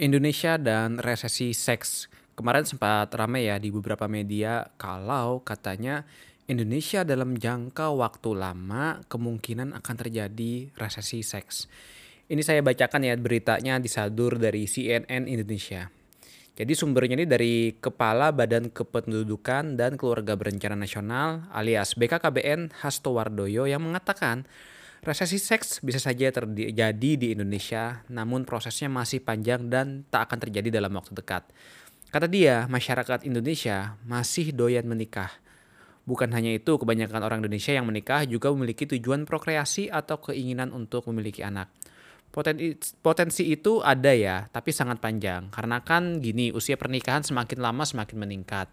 Indonesia dan resesi seks. Kemarin sempat ramai ya di beberapa media kalau katanya Indonesia dalam jangka waktu lama kemungkinan akan terjadi resesi seks. Ini saya bacakan ya beritanya disadur dari CNN Indonesia. Jadi sumbernya ini dari Kepala Badan Kependudukan dan Keluarga Berencana Nasional alias BKKBN Hasto Wardoyo yang mengatakan Resesi seks bisa saja terjadi di Indonesia, namun prosesnya masih panjang dan tak akan terjadi dalam waktu dekat. Kata dia, masyarakat Indonesia masih doyan menikah. Bukan hanya itu, kebanyakan orang Indonesia yang menikah juga memiliki tujuan prokreasi atau keinginan untuk memiliki anak. Potensi itu ada ya, tapi sangat panjang. Karena kan gini, usia pernikahan semakin lama semakin meningkat.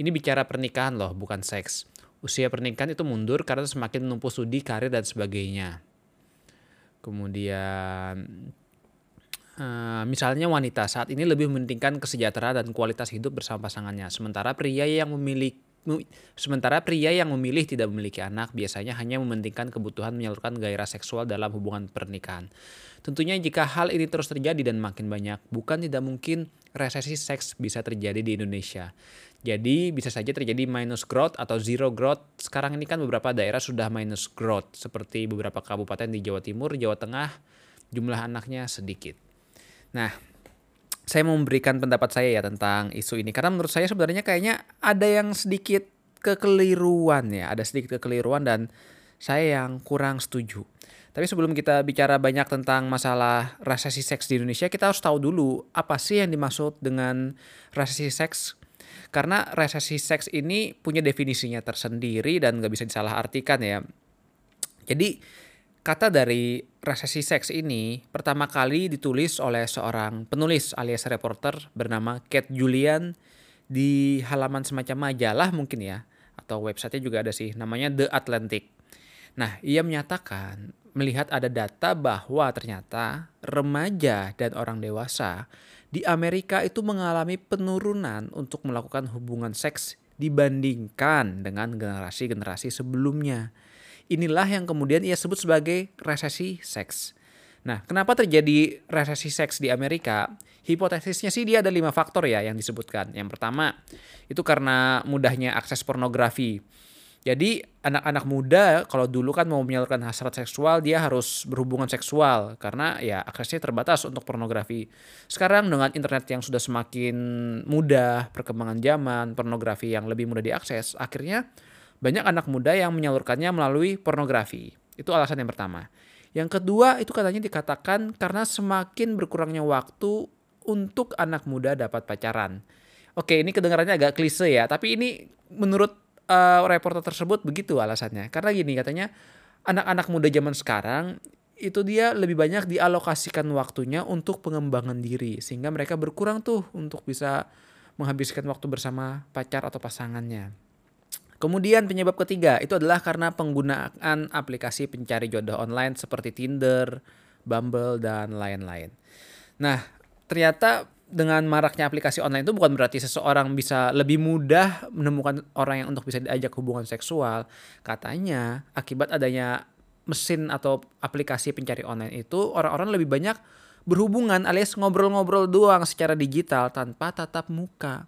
Ini bicara pernikahan loh, bukan seks usia pernikahan itu mundur karena semakin menumpuk studi, karir dan sebagainya. Kemudian uh, misalnya wanita saat ini lebih mementingkan kesejahteraan dan kualitas hidup bersama pasangannya, sementara pria yang memiliki Sementara pria yang memilih tidak memiliki anak biasanya hanya mementingkan kebutuhan menyalurkan gairah seksual dalam hubungan pernikahan. Tentunya jika hal ini terus terjadi dan makin banyak, bukan tidak mungkin resesi seks bisa terjadi di Indonesia. Jadi bisa saja terjadi minus growth atau zero growth. Sekarang ini kan beberapa daerah sudah minus growth seperti beberapa kabupaten di Jawa Timur, Jawa Tengah, jumlah anaknya sedikit. Nah, saya mau memberikan pendapat saya ya tentang isu ini karena menurut saya sebenarnya kayaknya ada yang sedikit kekeliruan ya, ada sedikit kekeliruan dan saya yang kurang setuju. Tapi sebelum kita bicara banyak tentang masalah resesi seks di Indonesia, kita harus tahu dulu apa sih yang dimaksud dengan resesi seks. Karena resesi seks ini punya definisinya tersendiri dan nggak bisa disalahartikan ya. Jadi kata dari resesi seks ini pertama kali ditulis oleh seorang penulis alias reporter bernama Kate Julian di halaman semacam majalah mungkin ya atau websitenya juga ada sih namanya The Atlantic. Nah, ia menyatakan melihat ada data bahwa ternyata remaja dan orang dewasa di Amerika itu mengalami penurunan untuk melakukan hubungan seks dibandingkan dengan generasi-generasi sebelumnya. Inilah yang kemudian ia sebut sebagai resesi seks. Nah, kenapa terjadi resesi seks di Amerika? Hipotesisnya sih dia ada lima faktor ya yang disebutkan. Yang pertama, itu karena mudahnya akses pornografi. Jadi anak-anak muda kalau dulu kan mau menyalurkan hasrat seksual dia harus berhubungan seksual karena ya aksesnya terbatas untuk pornografi. Sekarang dengan internet yang sudah semakin mudah, perkembangan zaman, pornografi yang lebih mudah diakses, akhirnya banyak anak muda yang menyalurkannya melalui pornografi. Itu alasan yang pertama. Yang kedua itu katanya dikatakan karena semakin berkurangnya waktu untuk anak muda dapat pacaran. Oke, ini kedengarannya agak klise ya, tapi ini menurut uh, reporter tersebut begitu alasannya. Karena gini katanya anak-anak muda zaman sekarang itu dia lebih banyak dialokasikan waktunya untuk pengembangan diri sehingga mereka berkurang tuh untuk bisa menghabiskan waktu bersama pacar atau pasangannya. Kemudian penyebab ketiga itu adalah karena penggunaan aplikasi pencari jodoh online seperti Tinder, Bumble dan lain-lain. Nah, ternyata dengan maraknya aplikasi online itu bukan berarti seseorang bisa lebih mudah menemukan orang yang untuk bisa diajak hubungan seksual. Katanya akibat adanya mesin atau aplikasi pencari online itu orang-orang lebih banyak berhubungan alias ngobrol-ngobrol doang secara digital tanpa tatap muka.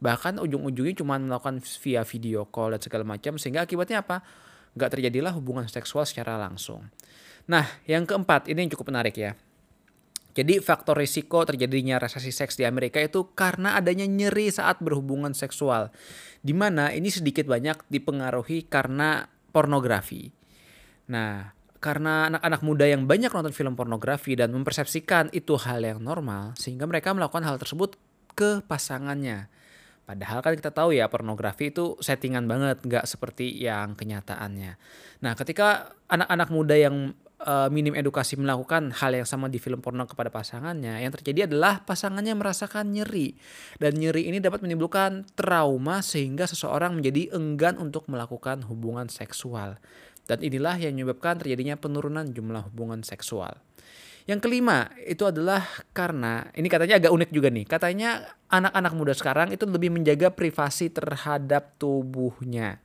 Bahkan ujung-ujungnya cuma melakukan via video call dan segala macam sehingga akibatnya apa? Gak terjadilah hubungan seksual secara langsung. Nah, yang keempat ini yang cukup menarik ya jadi faktor risiko terjadinya resesi seks di Amerika itu karena adanya nyeri saat berhubungan seksual. Di mana ini sedikit banyak dipengaruhi karena pornografi. Nah, karena anak-anak muda yang banyak nonton film pornografi dan mempersepsikan itu hal yang normal, sehingga mereka melakukan hal tersebut ke pasangannya. Padahal kan kita tahu ya pornografi itu settingan banget, nggak seperti yang kenyataannya. Nah, ketika anak-anak muda yang uh, minim edukasi melakukan hal yang sama di film porno kepada pasangannya, yang terjadi adalah pasangannya merasakan nyeri. Dan nyeri ini dapat menimbulkan trauma sehingga seseorang menjadi enggan untuk melakukan hubungan seksual. Dan inilah yang menyebabkan terjadinya penurunan jumlah hubungan seksual. Yang kelima itu adalah karena ini katanya agak unik juga nih. Katanya anak-anak muda sekarang itu lebih menjaga privasi terhadap tubuhnya.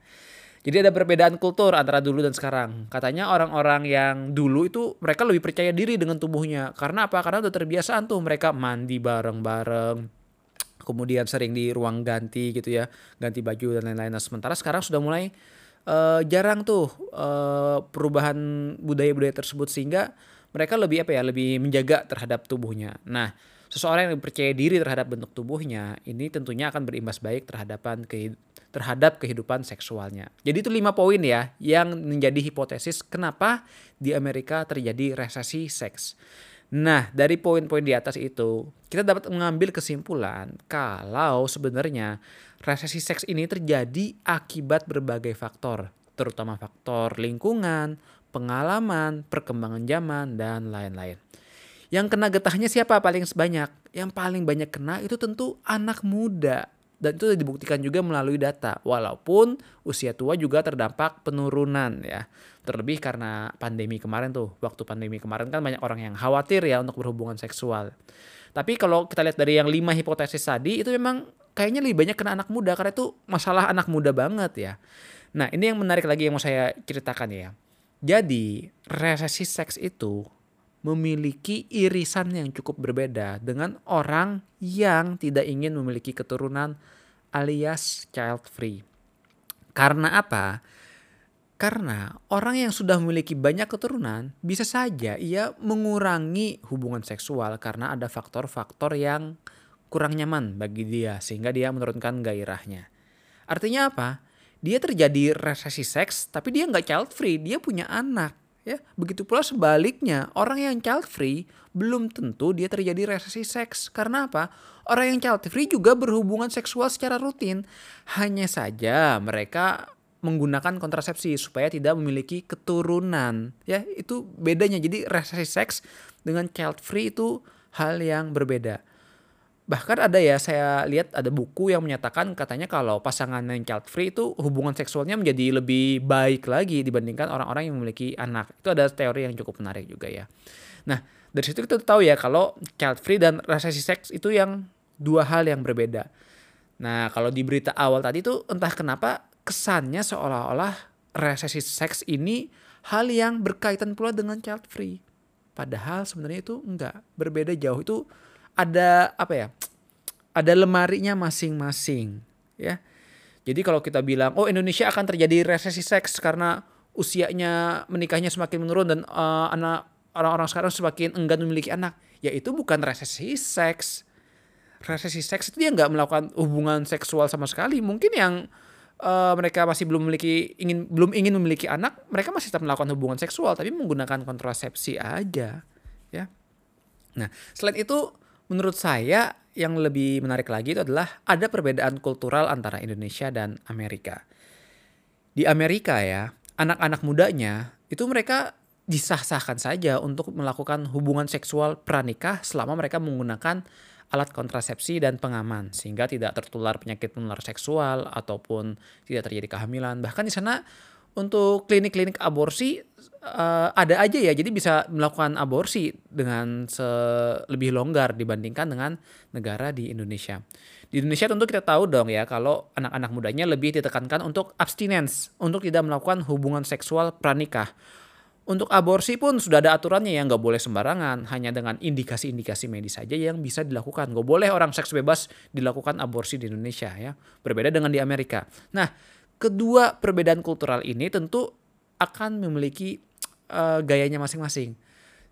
Jadi ada perbedaan kultur antara dulu dan sekarang. Katanya orang-orang yang dulu itu mereka lebih percaya diri dengan tubuhnya. Karena apa? Karena udah terbiasaan tuh mereka mandi bareng-bareng. Kemudian sering di ruang ganti gitu ya, ganti baju dan lain-lain. Nah, sementara sekarang sudah mulai uh, jarang tuh uh, perubahan budaya-budaya tersebut sehingga mereka lebih apa ya, lebih menjaga terhadap tubuhnya. Nah, seseorang yang percaya diri terhadap bentuk tubuhnya ini tentunya akan berimbas baik terhadapan terhadap kehidupan seksualnya. Jadi itu lima poin ya yang menjadi hipotesis kenapa di Amerika terjadi resesi seks. Nah, dari poin-poin di atas itu, kita dapat mengambil kesimpulan kalau sebenarnya resesi seks ini terjadi akibat berbagai faktor, terutama faktor lingkungan, pengalaman, perkembangan zaman, dan lain-lain. Yang kena getahnya siapa paling sebanyak? Yang paling banyak kena itu tentu anak muda. Dan itu dibuktikan juga melalui data. Walaupun usia tua juga terdampak penurunan ya. Terlebih karena pandemi kemarin tuh. Waktu pandemi kemarin kan banyak orang yang khawatir ya untuk berhubungan seksual. Tapi kalau kita lihat dari yang lima hipotesis tadi itu memang kayaknya lebih banyak kena anak muda. Karena itu masalah anak muda banget ya. Nah ini yang menarik lagi yang mau saya ceritakan ya jadi resesi seks itu memiliki irisan yang cukup berbeda dengan orang yang tidak ingin memiliki keturunan alias child free. Karena apa? Karena orang yang sudah memiliki banyak keturunan bisa saja ia mengurangi hubungan seksual karena ada faktor-faktor yang kurang nyaman bagi dia sehingga dia menurunkan gairahnya. Artinya apa? Dia terjadi resesi seks tapi dia nggak child free, dia punya anak Ya, begitu pula sebaliknya, orang yang child free belum tentu dia terjadi resesi seks. Karena apa? Orang yang child free juga berhubungan seksual secara rutin. Hanya saja mereka menggunakan kontrasepsi supaya tidak memiliki keturunan. Ya, itu bedanya. Jadi resesi seks dengan child free itu hal yang berbeda bahkan ada ya saya lihat ada buku yang menyatakan katanya kalau pasangan yang child free itu hubungan seksualnya menjadi lebih baik lagi dibandingkan orang-orang yang memiliki anak. Itu ada teori yang cukup menarik juga ya. Nah dari situ kita tahu ya kalau child free dan resesi seks itu yang dua hal yang berbeda. Nah kalau di berita awal tadi itu entah kenapa kesannya seolah-olah resesi seks ini hal yang berkaitan pula dengan child free. Padahal sebenarnya itu enggak berbeda jauh. Itu ada apa ya? Ada lemarinya masing-masing, ya. Jadi kalau kita bilang, oh Indonesia akan terjadi resesi seks karena usianya menikahnya semakin menurun dan uh, anak orang-orang sekarang semakin enggan memiliki anak, ya itu bukan resesi seks. Resesi seks itu dia nggak melakukan hubungan seksual sama sekali. Mungkin yang uh, mereka masih belum memiliki ingin belum ingin memiliki anak, mereka masih tetap melakukan hubungan seksual tapi menggunakan kontrasepsi aja, ya. Nah, selain itu Menurut saya yang lebih menarik lagi itu adalah ada perbedaan kultural antara Indonesia dan Amerika. Di Amerika ya, anak-anak mudanya itu mereka disah-sahkan saja untuk melakukan hubungan seksual pranikah selama mereka menggunakan alat kontrasepsi dan pengaman sehingga tidak tertular penyakit menular seksual ataupun tidak terjadi kehamilan. Bahkan di sana untuk klinik-klinik aborsi uh, ada aja ya. Jadi bisa melakukan aborsi dengan lebih longgar dibandingkan dengan negara di Indonesia. Di Indonesia tentu kita tahu dong ya kalau anak-anak mudanya lebih ditekankan untuk abstinence, untuk tidak melakukan hubungan seksual pranikah. Untuk aborsi pun sudah ada aturannya yang nggak boleh sembarangan, hanya dengan indikasi-indikasi medis saja yang bisa dilakukan. Nggak boleh orang seks bebas dilakukan aborsi di Indonesia ya, berbeda dengan di Amerika. Nah, kedua perbedaan kultural ini tentu akan memiliki uh, gayanya masing-masing.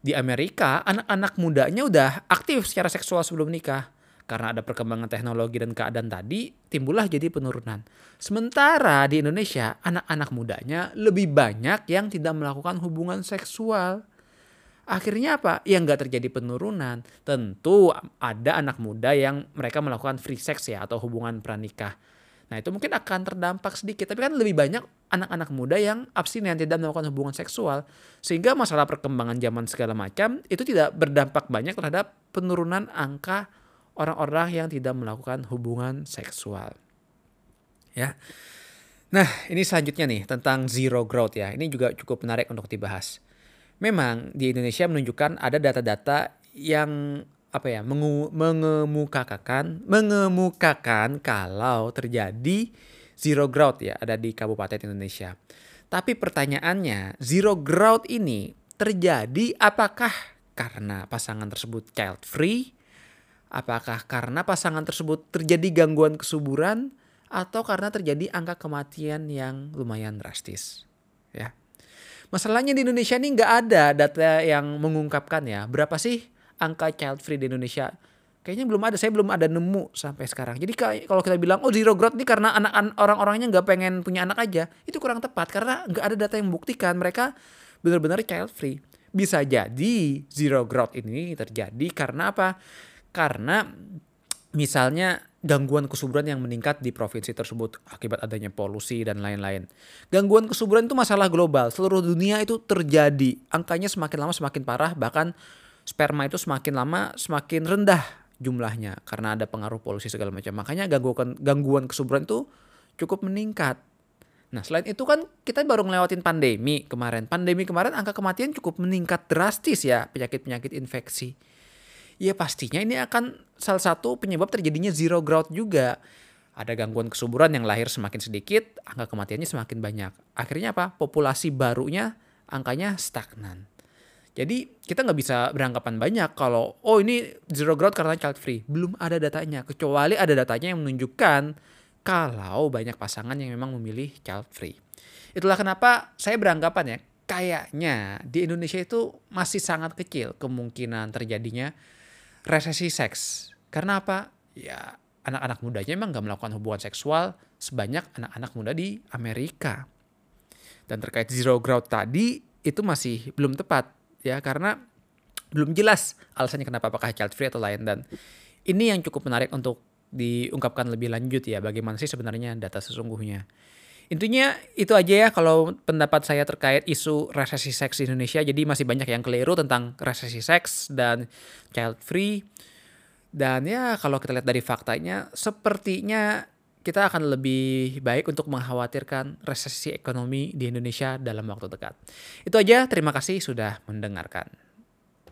Di Amerika, anak-anak mudanya udah aktif secara seksual sebelum nikah. Karena ada perkembangan teknologi dan keadaan tadi, timbullah jadi penurunan. Sementara di Indonesia, anak-anak mudanya lebih banyak yang tidak melakukan hubungan seksual. Akhirnya apa? Yang nggak terjadi penurunan. Tentu ada anak muda yang mereka melakukan free sex ya atau hubungan pranikah Nah itu mungkin akan terdampak sedikit. Tapi kan lebih banyak anak-anak muda yang abstinen tidak melakukan hubungan seksual. Sehingga masalah perkembangan zaman segala macam itu tidak berdampak banyak terhadap penurunan angka orang-orang yang tidak melakukan hubungan seksual. Ya. Nah, ini selanjutnya nih tentang zero growth ya. Ini juga cukup menarik untuk dibahas. Memang di Indonesia menunjukkan ada data-data yang apa ya mengemukakan mengemukakan kalau terjadi zero growth ya ada di kabupaten Indonesia. Tapi pertanyaannya, zero growth ini terjadi apakah karena pasangan tersebut child free? Apakah karena pasangan tersebut terjadi gangguan kesuburan atau karena terjadi angka kematian yang lumayan drastis? Ya. Masalahnya di Indonesia ini nggak ada data yang mengungkapkan ya berapa sih angka child free di Indonesia. Kayaknya belum ada, saya belum ada nemu sampai sekarang. Jadi kalau kita bilang oh zero growth ini karena anak orang-orangnya nggak pengen punya anak aja, itu kurang tepat karena nggak ada data yang membuktikan mereka benar-benar child free. Bisa jadi zero growth ini terjadi karena apa? Karena misalnya gangguan kesuburan yang meningkat di provinsi tersebut akibat adanya polusi dan lain-lain. Gangguan kesuburan itu masalah global, seluruh dunia itu terjadi. Angkanya semakin lama semakin parah, bahkan sperma itu semakin lama semakin rendah jumlahnya karena ada pengaruh polusi segala macam. Makanya gangguan gangguan kesuburan itu cukup meningkat. Nah, selain itu kan kita baru ngelewatin pandemi kemarin. Pandemi kemarin angka kematian cukup meningkat drastis ya, penyakit-penyakit infeksi ya pastinya ini akan salah satu penyebab terjadinya zero growth juga. Ada gangguan kesuburan yang lahir semakin sedikit, angka kematiannya semakin banyak. Akhirnya apa? Populasi barunya angkanya stagnan. Jadi kita nggak bisa beranggapan banyak kalau oh ini zero growth karena child free. Belum ada datanya, kecuali ada datanya yang menunjukkan kalau banyak pasangan yang memang memilih child free. Itulah kenapa saya beranggapan ya, kayaknya di Indonesia itu masih sangat kecil kemungkinan terjadinya resesi seks. Karena apa? Ya anak-anak mudanya emang gak melakukan hubungan seksual sebanyak anak-anak muda di Amerika. Dan terkait zero growth tadi itu masih belum tepat ya karena belum jelas alasannya kenapa apakah child free atau lain dan ini yang cukup menarik untuk diungkapkan lebih lanjut ya bagaimana sih sebenarnya data sesungguhnya. Intinya itu aja ya kalau pendapat saya terkait isu resesi seks di Indonesia. Jadi masih banyak yang keliru tentang resesi seks dan child free. Dan ya kalau kita lihat dari faktanya sepertinya kita akan lebih baik untuk mengkhawatirkan resesi ekonomi di Indonesia dalam waktu dekat. Itu aja, terima kasih sudah mendengarkan.